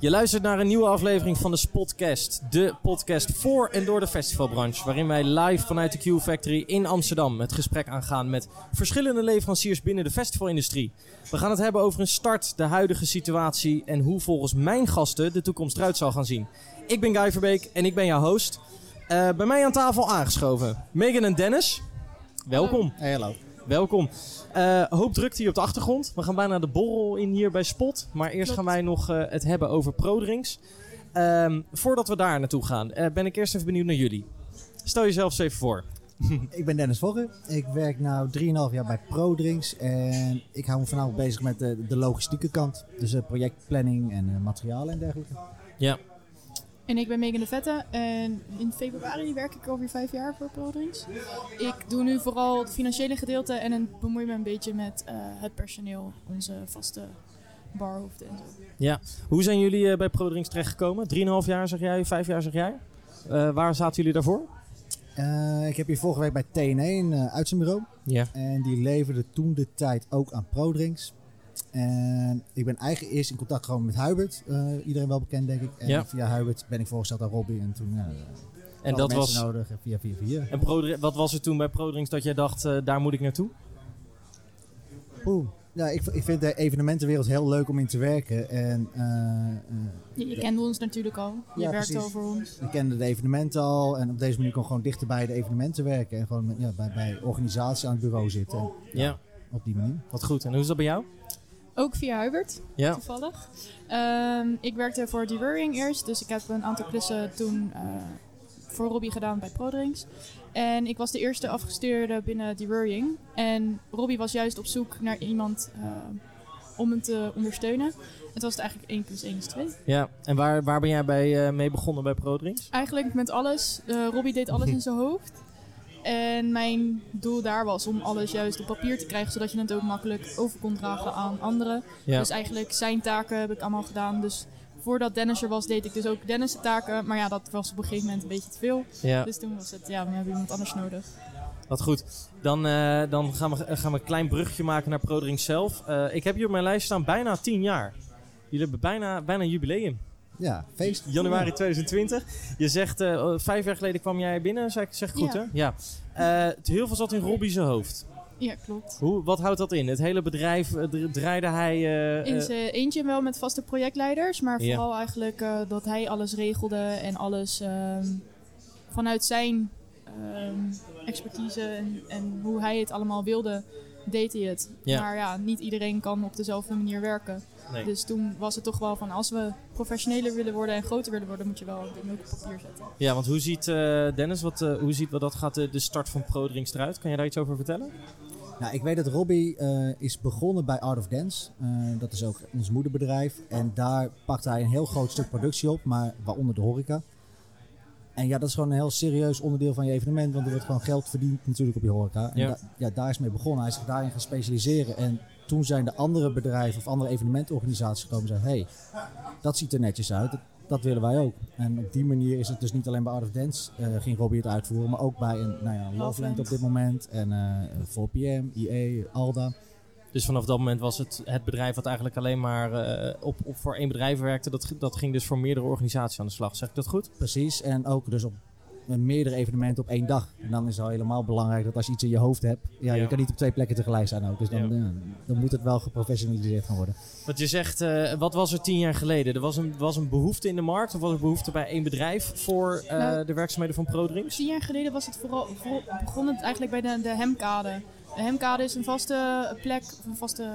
Je luistert naar een nieuwe aflevering van de Spotcast. De podcast voor en door de festivalbranche. Waarin wij live vanuit de Q Factory in Amsterdam het gesprek aangaan met verschillende leveranciers binnen de festivalindustrie. We gaan het hebben over een start, de huidige situatie en hoe volgens mijn gasten de toekomst eruit zal gaan zien. Ik ben Guy Verbeek en ik ben jouw host. Uh, bij mij aan tafel aangeschoven Megan en Dennis. Welkom. Hey, hallo. Welkom. Uh, hoop drukte hier op de achtergrond. We gaan bijna de borrel in hier bij Spot. Maar eerst gaan wij nog uh, het hebben over ProDrinks. Um, voordat we daar naartoe gaan, uh, ben ik eerst even benieuwd naar jullie. Stel jezelf eens even voor. ik ben Dennis Vogge. Ik werk nu 3,5 jaar bij ProDrinks. En ik hou me vanavond bezig met de, de logistieke kant. Dus projectplanning en materialen en dergelijke. Ja, en ik ben Megan de Vette en in februari werk ik over vijf jaar voor ProDrinks. Ik doe nu vooral het financiële gedeelte en bemoei me een beetje met uh, het personeel, onze vaste barhoofden en zo. Ja, hoe zijn jullie uh, bij ProDrinks terechtgekomen? Drieënhalf jaar zeg jij, vijf jaar zeg jij. Uh, waar zaten jullie daarvoor? ik heb hier vorige week bij TNE een uitzendbureau. Ja. En die leverde toen de tijd ook aan ProDrinks. En ik ben eigenlijk eerst in contact gekomen met Hubert. Uh, iedereen wel bekend, denk ik. En ja. via Hubert ben ik voorgesteld aan Robbie. En toen ja, en dat was nodig via via via. En wat was er toen bij ProDrinks dat jij dacht, uh, daar moet ik naartoe? Oeh. Ja, ik, ik vind de evenementenwereld heel leuk om in te werken. En, uh, je, je kende ons natuurlijk al. Je ja, werkte over ons. Je kende de evenementen al. En op deze manier kon gewoon dichter bij de evenementen werken. En gewoon ja, bij, bij organisatie aan het bureau zitten. Ja. Op die manier. Wat goed. En hoe is dat bij jou? Ook via Hubert, ja. toevallig. Um, ik werkte voor Deworrying eerst, dus ik heb een aantal klussen toen uh, voor Robbie gedaan bij ProDrinks. En ik was de eerste afgestuurde binnen Deworrying. En Robbie was juist op zoek naar iemand uh, om hem te ondersteunen. Het was het eigenlijk 1 plus 1 is 2. Ja, en waar, waar ben jij bij, uh, mee begonnen bij ProDrinks? Eigenlijk met alles. Robbie deed alles in zijn hoofd. En mijn doel daar was om alles juist op papier te krijgen, zodat je het ook makkelijk over kon dragen aan anderen. Ja. Dus eigenlijk zijn taken heb ik allemaal gedaan. Dus voordat Dennis er was, deed ik dus ook Dennis' taken. Maar ja, dat was op een gegeven moment een beetje te veel. Ja. Dus toen was het, ja, we hebben iemand anders nodig. Wat goed. Dan, uh, dan gaan, we, gaan we een klein brugje maken naar Prodring zelf. Uh, ik heb hier op mijn lijst staan bijna 10 jaar. Jullie hebben bijna, bijna een jubileum. Ja, feest. Januari 2020. Je zegt, uh, vijf jaar geleden kwam jij binnen, zeg, zeg ik goed ja. hè? Ja. Uh, heel veel zat in Robbie's hoofd. Ja, klopt. Hoe, wat houdt dat in? Het hele bedrijf uh, draaide hij... in zijn eentje wel met vaste projectleiders, maar vooral eigenlijk dat hij alles regelde en alles um, vanuit zijn um, expertise en, en hoe hij het allemaal wilde, deed hij het. Ja. Maar ja, niet iedereen kan op dezelfde manier werken. Nee. Dus toen was het toch wel van als we professioneler willen worden en groter willen worden, moet je wel dingen op papier zetten. Ja, want hoe ziet uh, Dennis, wat, uh, hoe ziet wat dat gaat de, de start van ProDrinks eruit? Kan je daar iets over vertellen? Nou, ik weet dat Robbie uh, is begonnen bij Art of Dance. dat is ook ons moederbedrijf. En daar pakt hij een heel groot stuk productie op, maar waaronder de horeca. En ja, dat is gewoon een heel serieus onderdeel van je evenement, want er wordt gewoon geld verdiend natuurlijk op je horeca. En ja. Da ja, daar is mee begonnen. Hij is zich daarin gaan specialiseren. En toen zijn de andere bedrijven of andere evenementorganisaties gekomen en zeiden: hey, dat ziet er netjes uit. Dat, dat, willen wij ook. En op die manier is het dus niet alleen bij Art of Dance uh, ging Robbie het uitvoeren, maar ook bij een nou ja, Loveland op dit moment en uh, 4PM, IE, Alda. Dus vanaf dat moment was het het bedrijf wat eigenlijk alleen maar uh, op, op voor één bedrijf werkte. Dat, dat ging dus voor meerdere organisaties aan de slag. Zeg ik dat goed? Precies. En ook dus op meerdere evenementen op één dag. En dan is het al helemaal belangrijk dat als je iets in je hoofd hebt, ja, Ja. je kan niet op twee plekken tegelijk zijn ook. Dus dan, Ja. ja, dan moet het wel geprofessionaliseerd gaan worden. Want je zegt, eh, wat was er tien jaar geleden? Er was een, was een behoefte in de markt of was er behoefte bij één bedrijf voor eh, Nou, de werkzaamheden van ProDrinks? Tien jaar geleden was het vooral, vooral begon het eigenlijk bij de, de Hemkade. De Hemkade is een vaste plek, of een vaste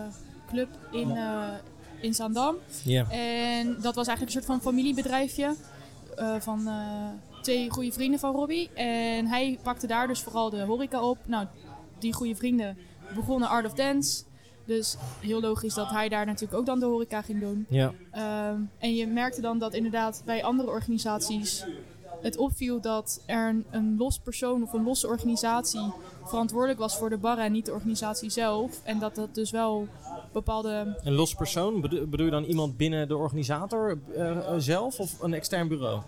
club in, eh, in Zaandam. Ja. En dat was eigenlijk een soort van familiebedrijfje eh, van eh, twee goede vrienden van Robbie. En hij pakte daar dus vooral de horeca op. Nou, die goede vrienden begonnen Art of Dance. Dus heel logisch dat hij daar natuurlijk ook dan de horeca ging doen. Ja. Ehm, en je merkte dan dat inderdaad bij andere organisaties het opviel dat er een, een los persoon of een losse organisatie verantwoordelijk was voor de barren en niet de organisatie zelf. En dat dat dus wel bepaalde. Een los persoon, bedo- bedoel je dan iemand binnen de organisator eh, eh, zelf of een extern bureau?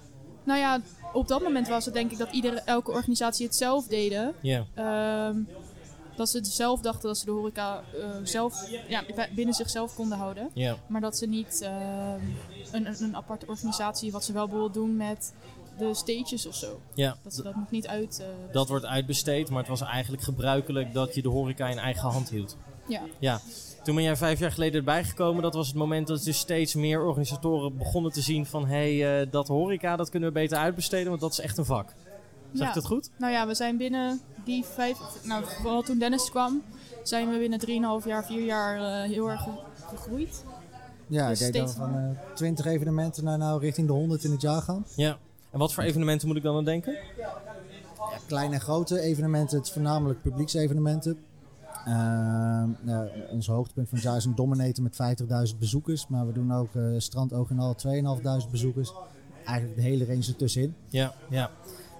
Nou ja, op dat moment was het denk ik dat iedere, elke organisatie het zelf deden. Ja. Ehm, dat ze zelf dachten dat ze de horeca eh, zelf, ja, binnen zichzelf konden houden. Maar dat ze niet eh, een, een, een aparte organisatie, wat ze wel bijvoorbeeld doen met de stages of zo. Ja. Dat ze dat nog niet uit... eh, Dat wordt uitbesteed, maar het was eigenlijk gebruikelijk dat je de horeca in eigen hand hield. ja. Ja. Toen ben jij vijf jaar geleden erbij gekomen. Dat was het moment dat dus steeds meer organisatoren begonnen te zien van... hé, hey, eh, dat horeca, dat kunnen we beter uitbesteden, want dat is echt een vak. Zeg Ja. ik dat goed? Nou ja, we zijn binnen die vijf... Nou, vooral toen Dennis kwam, zijn we binnen 3,5 jaar, 4 jaar eh, heel erg ge- gegroeid. Ja, Dus ik deed dan steeds van eh 20 evenementen naar nou richting de 100 in het jaar gaan. Ja. En wat voor evenementen moet ik dan aan denken? Ja, kleine en grote evenementen, het is voornamelijk publieksevenementen. Ehm, ja, ons hoogtepunt van het jaar is een Dominator met 50.000 bezoekers. Maar we doen ook eh Strand Oog en al 2.500 bezoekers. Eigenlijk de hele range ertussenin. Ja, ja.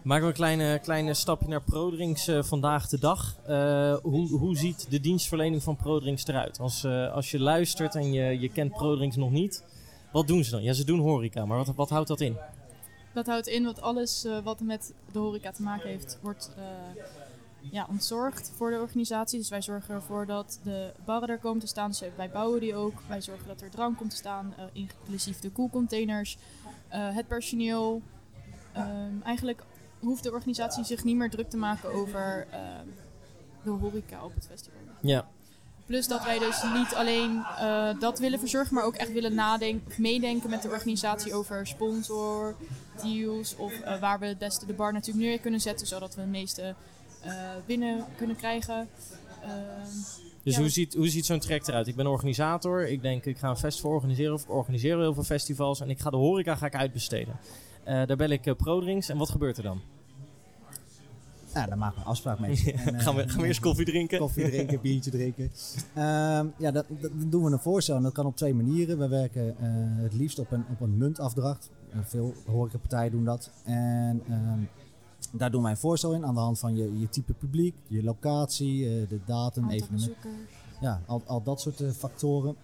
Maken we een kleine, kleine stapje naar ProDrinks eh, vandaag de dag. Eh, hoe, hoe ziet de dienstverlening van ProDrinks eruit? Als, eh, als je luistert en je, je kent ProDrinks nog niet, wat doen ze dan? Ja, ze doen horeca, maar wat, wat houdt dat in? Dat houdt in dat alles eh, wat met de horeca te maken heeft, wordt eh, ja, ontzorgd voor de organisatie. Dus wij zorgen ervoor dat de barren er komen te staan. Dus wij bouwen die ook. Wij zorgen dat er drank komt te staan, eh, inclusief de koelcontainers, het personeel. Ehm, eigenlijk hoeft de organisatie zich niet meer druk te maken over de horeca op het festival. Ja, Plus dat wij dus niet alleen eh, dat willen verzorgen, maar ook echt willen nadenken of meedenken met de organisatie over sponsor, deals of eh, waar we het beste de bar natuurlijk neer kunnen zetten, zodat we de meeste eh, binnen kunnen krijgen. Dus Ja. hoe ziet, hoe ziet zo'n track eruit? Ik ben organisator, ik denk ik ga een festival organiseren of ik organiseer heel veel festivals en ik ga de horeca ga ik uitbesteden. Daar bel ik ProDrinks en wat gebeurt er dan? Ja, daar maken we een afspraak mee. En, eh, gaan, we, gaan we eerst koffie drinken? koffie drinken, biertje drinken. Ehm, ja, dat, dat dan doen we een voorstel. En dat kan op twee manieren. We werken eh, het liefst op een, op een muntafdracht. Eh, veel horecapartijen doen dat. En ehm, daar doen wij een voorstel in aan de hand van je, je type publiek, je locatie, eh, de datum, evenement. Ja, al, al dat soort eh, factoren.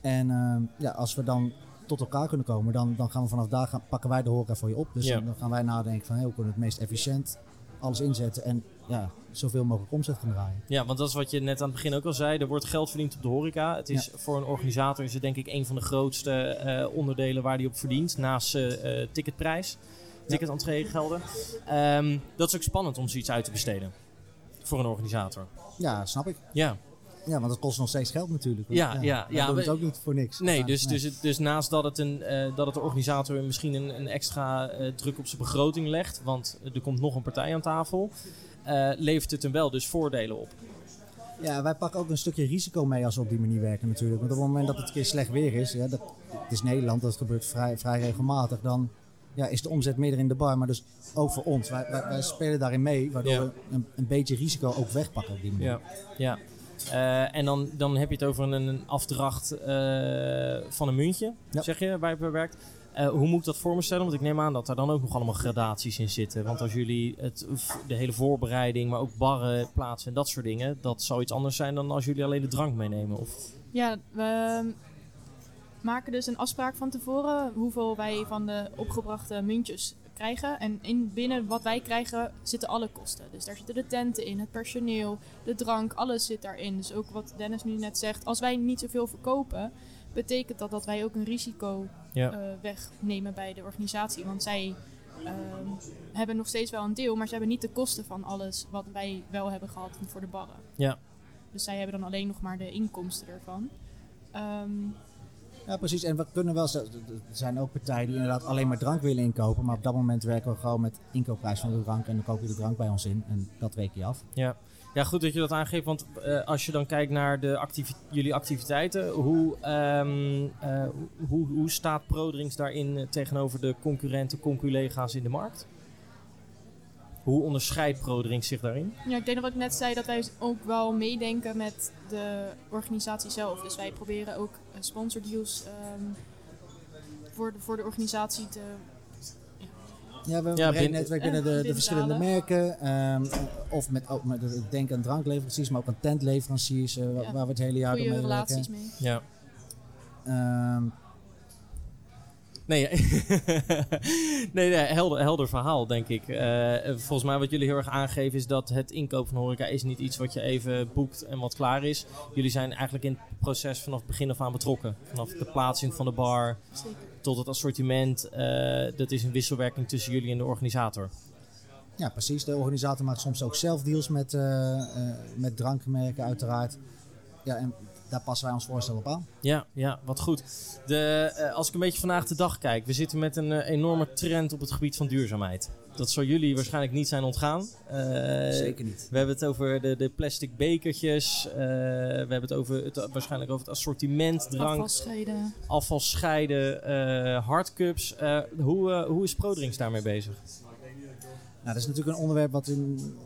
En ehm, ja, als we dan tot elkaar kunnen komen, dan, dan gaan we vanaf daar gaan, pakken wij de horeca voor je op. Dus Ja. dan, dan gaan wij nadenken van hey, hoe kunnen we het meest efficiënt alles inzetten en ja, zoveel mogelijk omzet gaan draaien. Ja, want dat is wat je net aan het begin ook al zei. Er wordt geld verdiend op de horeca. Het is voor een organisator is het denk ik een van de grootste eh, onderdelen waar die op verdient. Naast eh, ticketprijs, ticketentree gelden. Ehm, dat is ook spannend om zoiets uit te besteden. Voor een organisator. Ja, snap ik. Ja, Ja, want dat kost nog steeds geld natuurlijk. Want, Ja, ja, we ja, doen we- het ook niet voor niks. nee, Maar, dus, Dus, het- dus naast dat het, een, eh, dat het de organisator misschien een, een extra eh, druk op zijn begroting legt, want er komt nog een partij aan tafel, eh, levert het hem wel dus voordelen op. Ja, wij pakken ook een stukje risico mee als we op die manier werken natuurlijk. Want op het moment dat het een keer slecht weer is, ja, dat, het is Nederland, dat gebeurt vrij, vrij regelmatig, dan ja, is de omzet meer in de bar. Maar dus ook voor ons. Wij, wij, wij spelen daarin mee, waardoor Ja. we een, een beetje risico ook wegpakken op die manier. Ja, ja. Eh, en dan, dan heb je het over een, een afdracht eh, van een muntje, Ja. zeg je, waar je bij werkt. Eh, hoe moet ik dat voor me stellen? Want ik neem aan dat daar dan ook nog allemaal gradaties in zitten. Want als jullie het, de hele voorbereiding, maar ook barren plaatsen en dat soort dingen, dat zou iets anders zijn dan als jullie alleen de drank meenemen. Of, Ja, we maken dus een afspraak van tevoren hoeveel wij van de opgebrachte muntjes krijgen. En in, binnen wat wij krijgen zitten alle kosten. Dus daar zitten de tenten in, het personeel, de drank, alles zit daarin. Dus ook wat Dennis nu net zegt, als wij niet zoveel verkopen, betekent dat dat wij ook een risico ja. eh, wegnemen bij de organisatie. Want zij ehm, hebben nog steeds wel een deel, maar ze hebben niet de kosten van alles wat wij wel hebben gehad voor de barren. Ja. Dus zij hebben dan alleen nog maar de inkomsten ervan. Ehm, Ja, precies. En we kunnen wel, er zijn ook partijen die inderdaad alleen maar drank willen inkopen. Maar op dat moment werken we gewoon met inkoopprijs van de drank. En dan koop je de drank bij ons in. En dat reken je af. Ja. ja, goed dat je dat aangeeft. Want eh, als je dan kijkt naar de jullie activiteiten, hoe, ehm, eh, hoe, hoe staat ProDrinks daarin eh, tegenover de concurrenten, conculega's in de markt? Hoe onderscheidt ProDrinks zich daarin? ja, ik denk dat wat ik net zei, dat wij ook wel meedenken met de organisatie zelf. Dus wij proberen ook eh, sponsordeals ehm, voor, de, voor de organisatie te... Ja, we hebben een breed netwerk binnen de, de verschillende merken. ehm, of met, ook met, ik denk aan drankleveranciers, maar ook aan tentleveranciers. eh, Ja. waar we het hele jaar door mee werken. relaties mee. Ja. Ehm, Nee, nee, nee helder, helder verhaal, denk ik. Uh, volgens mij wat jullie heel erg aangeven is dat het inkoop van horeca is niet iets wat je even boekt en wat klaar is. Jullie zijn eigenlijk in het proces vanaf het begin af aan betrokken. Vanaf de plaatsing van de bar Zeker. tot het assortiment. Uh, dat is een wisselwerking tussen jullie en de organisator. Ja, precies. De organisator maakt soms ook zelf deals met, uh, met drankmerken uiteraard. Ja, en daar passen wij ons voorstel op aan. Ja, ja wat goed. De, uh, als ik een beetje vandaag de dag kijk, we zitten met een uh, enorme trend op het gebied van duurzaamheid. Dat zal jullie waarschijnlijk niet zijn ontgaan. Uh, Zeker niet. We hebben het over de, de plastic bekertjes. we hebben het, over het waarschijnlijk over het assortiment drank. Afvalscheiden. Afvalscheiden, hardcups. hoe, hoe is Prodrinks daarmee bezig? Nou, dat is natuurlijk een onderwerp wat in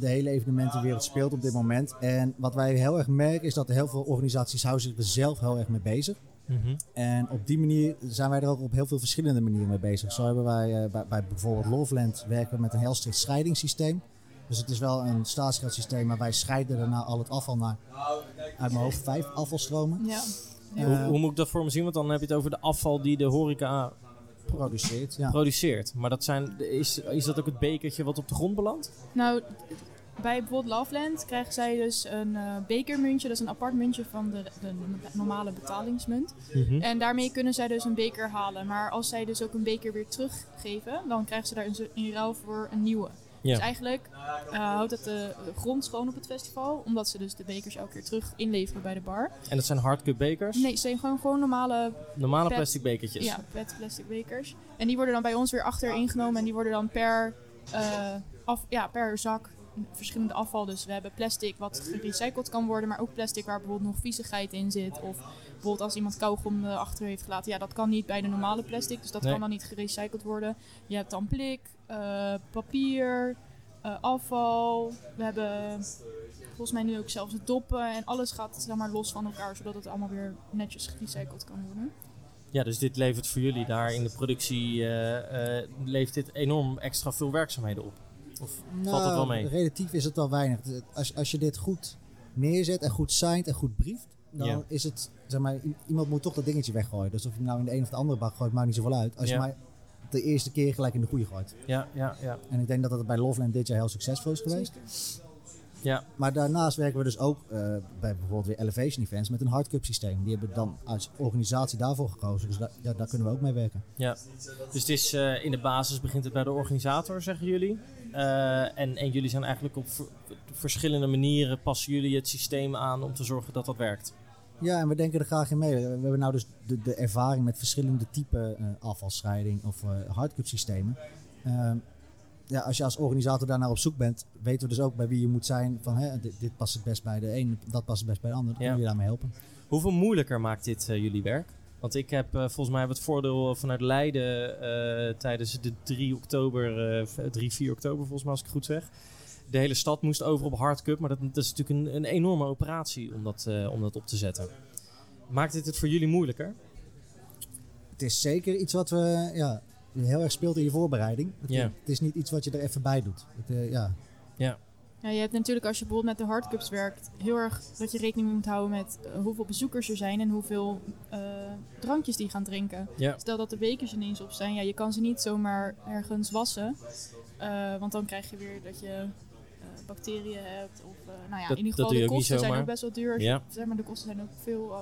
de hele evenementenwereld speelt op dit moment. En wat wij heel erg merken is dat heel veel organisaties houden zich er zelf heel erg mee bezig. Mm -hmm. En op die manier zijn wij er ook op heel veel verschillende manieren mee bezig. Zo hebben wij uh, bij, bij, bijvoorbeeld Loveland werken we met een heel strikt scheidingssysteem. Dus het is wel een staatsgeldsysteem, maar wij scheiden daarna al het afval naar, uit mijn hoofd, vijf afvalstromen. Ja. Uh, hoe, hoe, moet ik dat voor me zien? Want dan heb je het over de afval die de horeca produceert. Ja. produceert. Maar dat zijn, is, is dat ook het bekertje wat op de grond belandt? Nou, bij bijvoorbeeld Loveland krijgen zij dus een uh, bekermuntje. Dat is een apart muntje van de, de normale betalingsmunt. Mm -hmm. En daarmee kunnen zij dus een beker halen. Maar als zij dus ook een beker weer teruggeven, dan krijgen ze daar in, in ruil voor een nieuwe. Ja. Dus eigenlijk uh, houdt het de grond schoon op het festival. Omdat ze dus de bekers elke keer terug inleveren bij de bar. En dat zijn hardcup bekers? Nee, het zijn gewoon, gewoon normale... Normale pet, plastic bekertjes? Ja, pet plastic bekers. En die worden dan bij ons weer achter ingenomen. En die worden dan per, uh, af, ja, per zak verschillende afval. Dus we hebben plastic wat gerecycled kan worden. Maar ook plastic waar bijvoorbeeld nog viezigheid in zit. Of bijvoorbeeld als iemand kauwgom achter heeft gelaten. Ja, dat kan niet bij de normale plastic. Dus dat Nee. kan dan niet gerecycled worden. Je hebt dan blik, uh, papier, uh, afval. We hebben volgens mij nu ook zelfs het doppen. En alles gaat zeg maar, los van elkaar. Zodat het allemaal weer netjes gerecycled kan worden. Ja, dus dit levert voor jullie daar in de productie, uh, uh, levert dit enorm extra veel werkzaamheden op? Of nou, valt het wel mee? Relatief is het wel weinig. Als, als je dit goed neerzet en goed signed en goed brieft, dan Ja. is het, zeg maar, iemand moet toch dat dingetje weggooien. Dus of je hem nou in de een of de andere bak gooit, maakt niet zoveel uit. Als je maar de eerste keer gelijk in de goede gooit. Ja, ja, ja. En ik denk dat dat bij Loveland dit jaar heel succesvol is geweest. Ja. Maar daarnaast werken we dus ook eh, bij bijvoorbeeld weer Elevation Events met een hardcup systeem. Die hebben dan als organisatie daarvoor gekozen. Dus da- ja, daar kunnen we ook mee werken. Ja, dus het is, eh, in de basis begint het bij de organisator, zeggen jullie. Eh, en, en jullie zijn eigenlijk op ver- verschillende manieren passen jullie het systeem aan om te zorgen dat dat werkt. Ja, en we denken er graag in mee. We hebben nou dus de, de ervaring met verschillende typen eh, afvalscheiding of eh hardcup systemen. Ehm, ja, als je als organisator daar naar op zoek bent, weten we dus ook bij wie je moet zijn. Van hè, dit, dit past het best bij de een, dat past het best bij de ander. Dan Ja. we je daarmee helpen. Hoeveel moeilijker maakt dit eh, jullie werk? Want ik heb volgens mij het voordeel vanuit Leiden tijdens de 3 oktober, eh, 3, 4 oktober volgens mij als ik het goed zeg. De hele stad moest over op hardcup, maar dat, dat is natuurlijk een, een enorme operatie om dat, eh, om dat op te zetten. Maakt dit het voor jullie moeilijker? Het is zeker iets wat we ja, heel erg speelt in je voorbereiding. Het, Ja. het is niet iets wat je er even bij doet. Het, eh, ja. Ja, je hebt natuurlijk als je bijvoorbeeld met de hardcups werkt, heel erg dat je rekening moet houden met eh, hoeveel bezoekers er zijn en hoeveel eh, drankjes die gaan drinken. Ja. Stel dat de bekers ineens op zijn, ja, je kan ze niet zomaar ergens wassen. eh, want dan krijg je weer dat je bacteriën hebt. Of, eh, nou ja, Dat- in ieder geval de kosten zijn ook best wel duur. Ja. Zeg maar, de kosten zijn ook veel eh,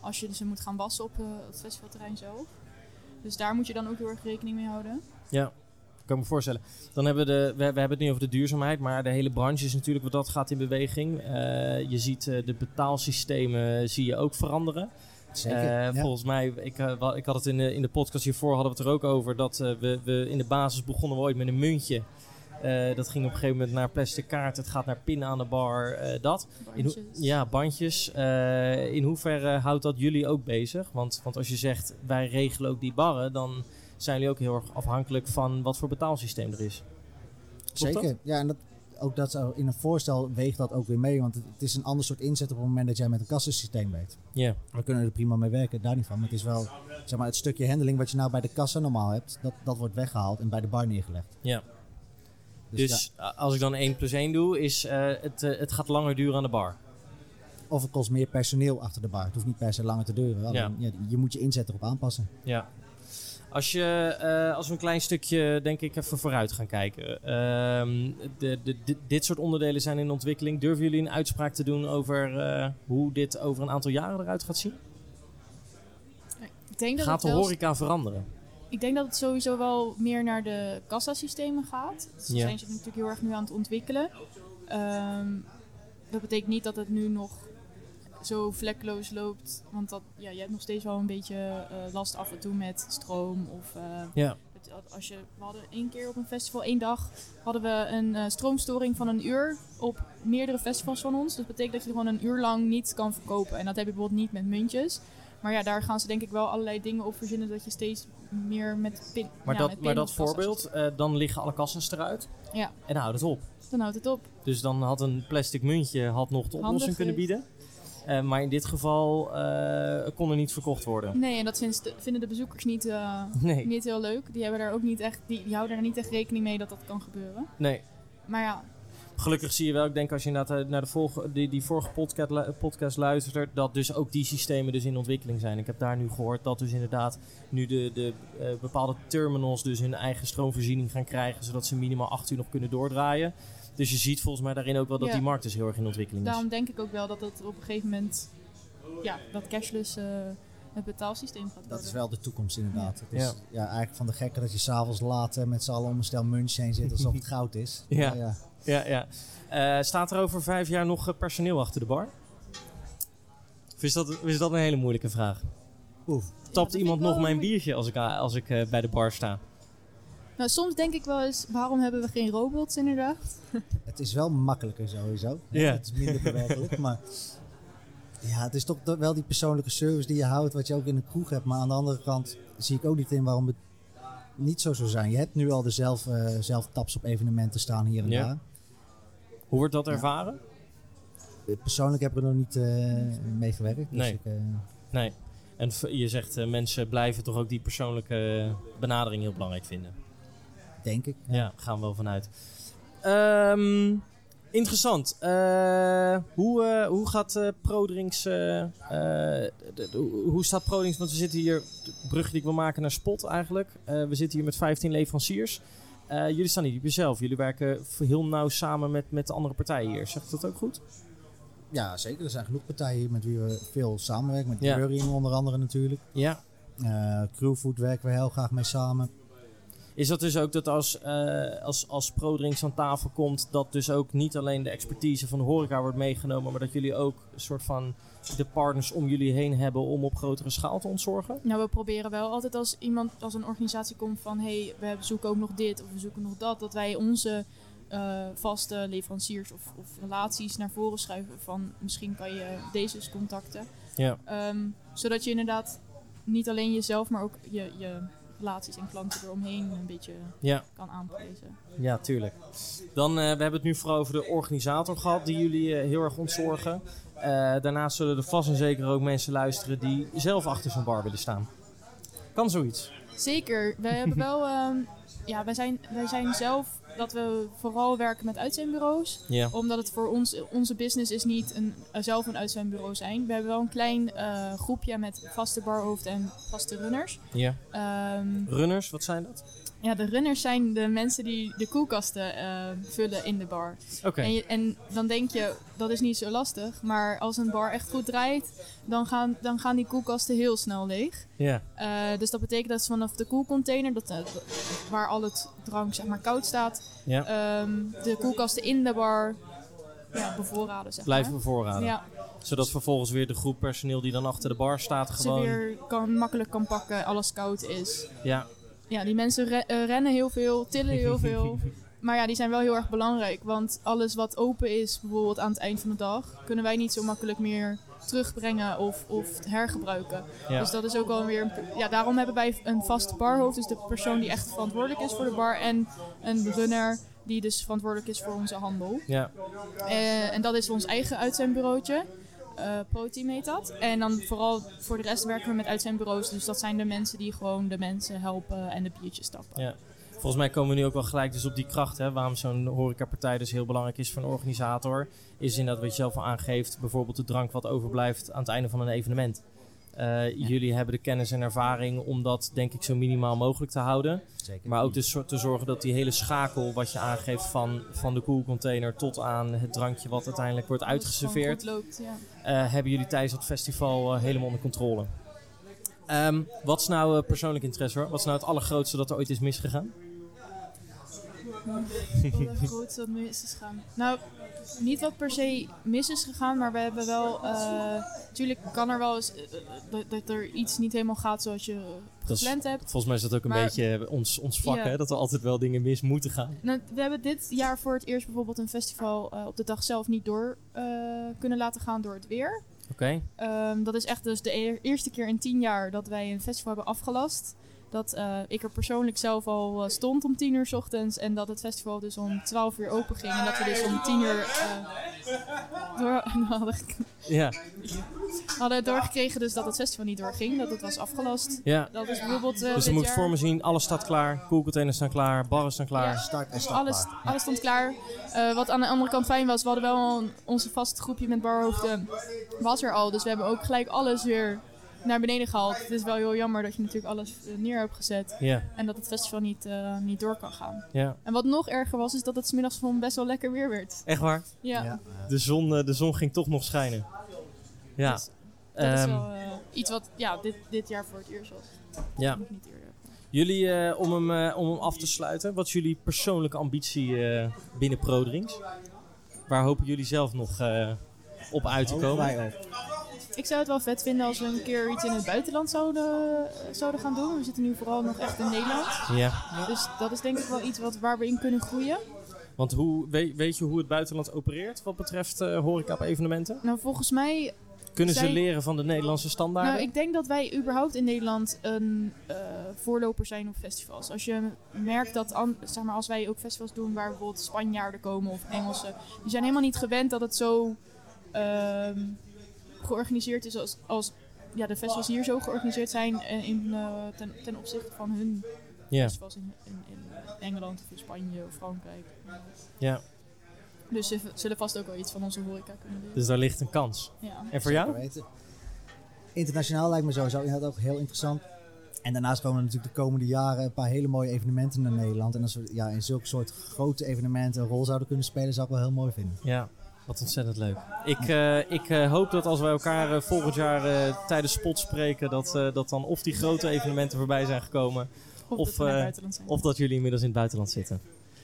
als je ze moet gaan wassen op eh, het festivalterrein zelf. Dus daar moet je dan ook heel erg rekening mee houden. Ja, kan me voorstellen. Dan hebben we, de, we, we hebben het nu over de duurzaamheid, maar de hele branche is natuurlijk wat dat gaat in beweging. Eh, je ziet eh, de betaalsystemen zie je ook veranderen. Zeker. Eh, ja. Volgens mij, ik, wel- ik had het in de, in de podcast hiervoor hadden we het er ook over dat eh, we, we in de basis begonnen we ooit met een muntje. Eh, dat ging op een gegeven moment naar plastic kaart, het gaat naar pinnen aan de bar, eh, dat. In ja, bandjes. Eh, in hoeverre houdt dat jullie ook bezig? Want, want als je zegt wij regelen ook die barren, dan zijn jullie ook heel erg afhankelijk van wat voor betaalsysteem er is. Klopt Zeker. Ja, en dat, ook dat in een voorstel weegt dat ook weer mee. Want het, het is een ander soort inzet op het moment dat jij met een kassensysteem werkt. Ja, We kunnen er prima mee werken, daar niet van. Maar het is wel zeg maar, het stukje handling wat je nou bij de kassa normaal hebt, dat, dat wordt weggehaald en bij de bar neergelegd. ja. Dus, Dus als ik dan 1 plus 1 doe, is eh, het, eh, het gaat langer duren aan de bar. of het kost meer personeel achter de bar. Het hoeft niet per se langer te duren. Ja. ja, je moet je inzet erop aanpassen. Ja. Als, je, eh, als we een klein stukje, denk ik, even vooruit gaan kijken. Ehm, de, de, de- dit soort onderdelen zijn in ontwikkeling. Durven jullie een uitspraak te doen over eh, hoe dit over een aantal jaren eruit gaat zien? Ik denk dat Gaat de horeca veranderen? Ik denk dat het sowieso wel meer naar de kassasystemen gaat. Ze Ja. zijn zich natuurlijk heel erg nu aan het ontwikkelen. Ehm, dat betekent niet dat het nu nog zo vlekkeloos loopt. Want dat, ja, je hebt nog steeds wel een beetje eh, last af en toe met stroom. Of, eh, Ja. het- als je, we hadden één keer op een festival, één dag, hadden we een eh, stroomstoring van een uur op meerdere festivals van ons. Dat betekent dat je gewoon een uur lang niet kan verkopen. En dat heb je bijvoorbeeld niet met muntjes. Maar ja, daar gaan ze denk ik wel allerlei dingen op verzinnen dat je steeds meer met pin. Maar, ja, dat, maar dat voorbeeld, eh, dan liggen alle kassas eruit. Ja. En dan houdt het op. Dan houdt het op. Dus dan had een plastic muntje had nog de Handig oplossing kunnen is. bieden. Eh, maar in dit geval eh, kon er niet verkocht worden. Nee, en dat de- vinden de bezoekers niet, eh, Nee, niet heel leuk. Die, hebben daar ook niet echt, die, die houden er niet echt rekening mee dat dat kan gebeuren. nee. Maar ja, Gelukkig zie je wel, ik denk als je inderdaad eh, naar de volge, die, die vorige podcast, podcast luistert, dat dus ook die systemen dus in ontwikkeling zijn. Ik heb daar nu gehoord dat dus inderdaad nu de, de eh, bepaalde terminals dus hun eigen stroomvoorziening gaan krijgen, zodat ze minimaal 8 uur nog kunnen doordraaien. Dus je ziet volgens mij daarin ook wel dat Ja. die markt dus heel erg in ontwikkeling is. daarom denk ik ook wel dat het op een gegeven moment, ja, dat cashless eh, het betaalsysteem gaat worden. Dat is wel de toekomst inderdaad. Het is Ja. ja. eigenlijk van de gekke dat je s'avonds laat met z'n allen om een stel munch heen zit alsof het goud is. Ja. Maar ja. Ja, ja. Eh, staat er over vijf jaar nog eh, personeel achter de bar? Of is dat, is dat een hele moeilijke vraag? Oeh. Tapt iemand nog mijn biertje als ik, als ik eh, bij de bar sta? Nou, soms denk ik wel eens, waarom hebben we geen robots inderdaad? Het is wel makkelijker sowieso. Ja. Het is minder bewegelijk, maar ja, het is toch wel die persoonlijke service die je houdt, wat je ook in een kroeg hebt. Maar aan de andere kant zie ik ook niet in waarom het niet zo zou zijn. Je hebt nu al de zelf, zelftaps op evenementen staan hier en Ja. daar. Hoe wordt dat ervaren? Eh, Persoonlijk heb ik er nog niet eh mee gewerkt. Dus Nee. ik, eh, Nee. En je zegt mensen blijven toch ook die persoonlijke benadering heel belangrijk vinden. denk ik. Ja, gaan we wel vanuit. Ehm, interessant. Hoe, hoe gaat ProDrinks... hoe- staat ProDrinks... Want we zitten hier... De brug die ik wil maken naar Spot eigenlijk. We zitten hier met 15 leveranciers. Eh, jullie staan niet op jezelf. Jullie werken heel nauw samen met, met de andere partijen hier. Zegt dat ook goed? Ja, zeker. Er zijn genoeg partijen hier met wie we veel samenwerken. Met Ja. Burring onder andere natuurlijk. Ja. Eh Crewfood werken we heel graag mee samen. Is dat dus ook dat als, eh, als, als ProDrinks aan tafel komt, dat dus ook niet alleen de expertise van de horeca wordt meegenomen, maar dat jullie ook een soort van de partners om jullie heen hebben om op grotere schaal te ontzorgen? Nou, we proberen wel altijd als iemand, als een organisatie komt van hé, hey, we zoeken ook nog dit of we zoeken nog dat, dat wij onze eh, vaste leveranciers of, of relaties naar voren schuiven van misschien kan je deze eens contacten. Ja. Ehm, zodat je inderdaad niet alleen jezelf, maar ook je, je relaties en klanten eromheen een beetje Ja, kan aanprijzen. ja tuurlijk. Dan, eh, we hebben het nu vooral over de organisator gehad, die jullie eh, heel erg ontzorgen. Eh, daarnaast zullen er vast en zeker ook mensen luisteren die zelf achter zo'n bar willen staan. Kan zoiets? Zeker. Wij hebben wel, ehm, ja, wij zijn, wij zijn zelf dat we vooral werken met uitzendbureaus. Ja. Omdat het voor ons, onze business is niet een, eh, zelf een uitzendbureau zijn. We hebben wel een klein eh, groepje met vaste barhoofd en vaste runners. ja. Ehm, Runners, wat zijn dat? Ja, de runners zijn de mensen die de koelkasten eh, vullen in de bar. Oké. En, en dan denk je, dat is niet zo lastig. Maar als een bar echt goed draait, dan gaan, dan gaan die koelkasten heel snel leeg. Ja. Eh, dus dat betekent dat ze vanaf de koelcontainer, dat, eh, waar al het drank zeg maar koud staat, ehm, de koelkasten in de bar ja, bevoorraden. Zeg Blijven maar. bevoorraden. Ja, Zodat vervolgens weer de groep personeel die dan achter de bar staat ze gewoon... weer kan, makkelijk kan pakken, alles koud is. Ja, Ja, die mensen re- eh, rennen heel veel, tillen heel veel. Maar ja, die zijn wel heel erg belangrijk. Want alles wat open is, bijvoorbeeld aan het eind van de dag, kunnen wij niet zo makkelijk meer terugbrengen of, of hergebruiken. ja. Dus dat is ook wel weer. Ja, daarom hebben wij een vast barhoofd, dus de persoon die echt verantwoordelijk is voor de bar. En een runner die dus verantwoordelijk is voor onze handel. ja. Eh, en dat is ons eigen uitzendbureautje. Eh ProTeam heet dat. En dan vooral voor de rest werken we met uitzendbureaus. Dus dat zijn de mensen die gewoon de mensen helpen en de biertjes stappen. Ja. Volgens mij komen we nu ook wel gelijk dus op die kracht. Hè, waarom zo'n horecapartij dus heel belangrijk is voor een organisator. Is inderdaad wat je zelf al aangeeft. Bijvoorbeeld de drank wat overblijft aan het einde van een evenement. Eh, Jullie hebben de kennis en ervaring om dat denk ik zo minimaal mogelijk te houden. Zeker. Maar ook dus te zorgen dat die hele schakel wat je aangeeft van, van de koelcontainer tot aan het drankje wat uiteindelijk wordt uitgeserveerd. loopt, ja. eh, hebben jullie tijdens het festival eh, helemaal onder controle. Ehm, wat is nou eh, persoonlijk interesse hoor? Wat is nou het allergrootste dat er ooit is misgegaan? Groot wat mis is gegaan. Nou, niet wat per se mis is gegaan, maar we hebben wel... Natuurlijk kan er wel eens eh, eh, dat, dat er iets niet helemaal gaat zoals je Dat is- gepland hebt. Volgens mij is dat ook een Maar- beetje ons, ons vak, hè? dat er altijd wel dingen mis moeten gaan. Nou, we hebben dit jaar voor het eerst bijvoorbeeld een festival eh, op de dag zelf niet door eh, kunnen laten gaan door het weer. Oké, Ehm, dat is echt dus de e- eerste keer in tien jaar dat wij een festival hebben afgelast. Dat eh, ik er persoonlijk zelf al eh, stond om tien uur 's ochtends. En dat het festival dus om 12 uur open ging. En dat we dus om tien uur eh, door, hadden, ja. hadden doorgekregen dus dat het festival niet doorging. Dat het was afgelast. ja. Dat is bijvoorbeeld eh Dus je dit moet jaar- voor me zien, alles staat klaar, koelcontainers staan klaar, barren staan klaar. Ja. Start en start Alles, alles stond klaar. Eh, wat aan de andere kant fijn was, we hadden wel een, onze vaste groepje met barhoofden. Was er al, dus we hebben ook gelijk alles weer naar beneden gehaald. Het is wel heel jammer dat je natuurlijk alles eh, neer hebt gezet. Ja, En dat het festival niet, eh, niet door kan gaan. ja. En wat nog erger was, is dat het smiddags gewoon best wel lekker weer werd. Echt waar? Ja, Ja. De zon, eh, de zon ging toch nog schijnen. Ja. Dus dat is Ehm, wel iets wat ja, dit, dit jaar voor het eerst was. ja. Niet eerder. Jullie, eh, om, hem, eh, om hem af te sluiten, wat is jullie persoonlijke ambitie eh, binnen ProDrinks? Waar hopen jullie zelf nog eh, op uit te Ook komen? Ik zou het wel vet vinden als we een keer iets in het buitenland zouden, eh, zouden gaan doen. We zitten nu vooral nog echt in Nederland. Ja, Dus dat is denk ik wel iets wat, waar we in kunnen groeien. want hoe, weet, weet je hoe het buitenland opereert wat betreft eh horeca op evenementen? Nou, volgens mij... Kunnen ze leren van de Nederlandse standaarden? Nou, ik denk dat wij überhaupt in Nederland een eh, voorloper zijn op festivals. Als je merkt dat, an- zeg maar, als wij ook festivals doen waar bijvoorbeeld Spanjaarden komen of Engelsen. Die zijn helemaal niet gewend dat het zo ehm, georganiseerd is als, als ja, de festivals hier zo georganiseerd zijn eh, in, eh, ten, ten opzichte van hun ja, festivals in, in, in Engeland of in Spanje of Frankrijk. ja, Dus ze zullen vast ook wel iets van onze horeca kunnen leren. dus daar ligt een kans. Ja. En voor jou? Internationaal lijkt me sowieso inderdaad ook heel interessant. En daarnaast komen er natuurlijk de komende jaren een paar hele mooie evenementen naar Nederland. En als we ja, in zulke soort grote evenementen een rol zouden kunnen spelen, zou ik wel heel mooi vinden. Ja, wat ontzettend leuk. Ik, eh, ik eh, hoop dat als wij elkaar eh, volgend jaar eh, tijdens spot spreken, dat, eh, dat dan of die grote evenementen voorbij zijn gekomen, Of, Of, dat eh, zijn. of dat jullie inmiddels in het buitenland zitten.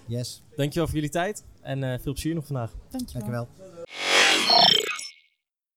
Yes, Dankjewel voor jullie tijd en eh, veel plezier nog vandaag. Dankjewel. dankjewel.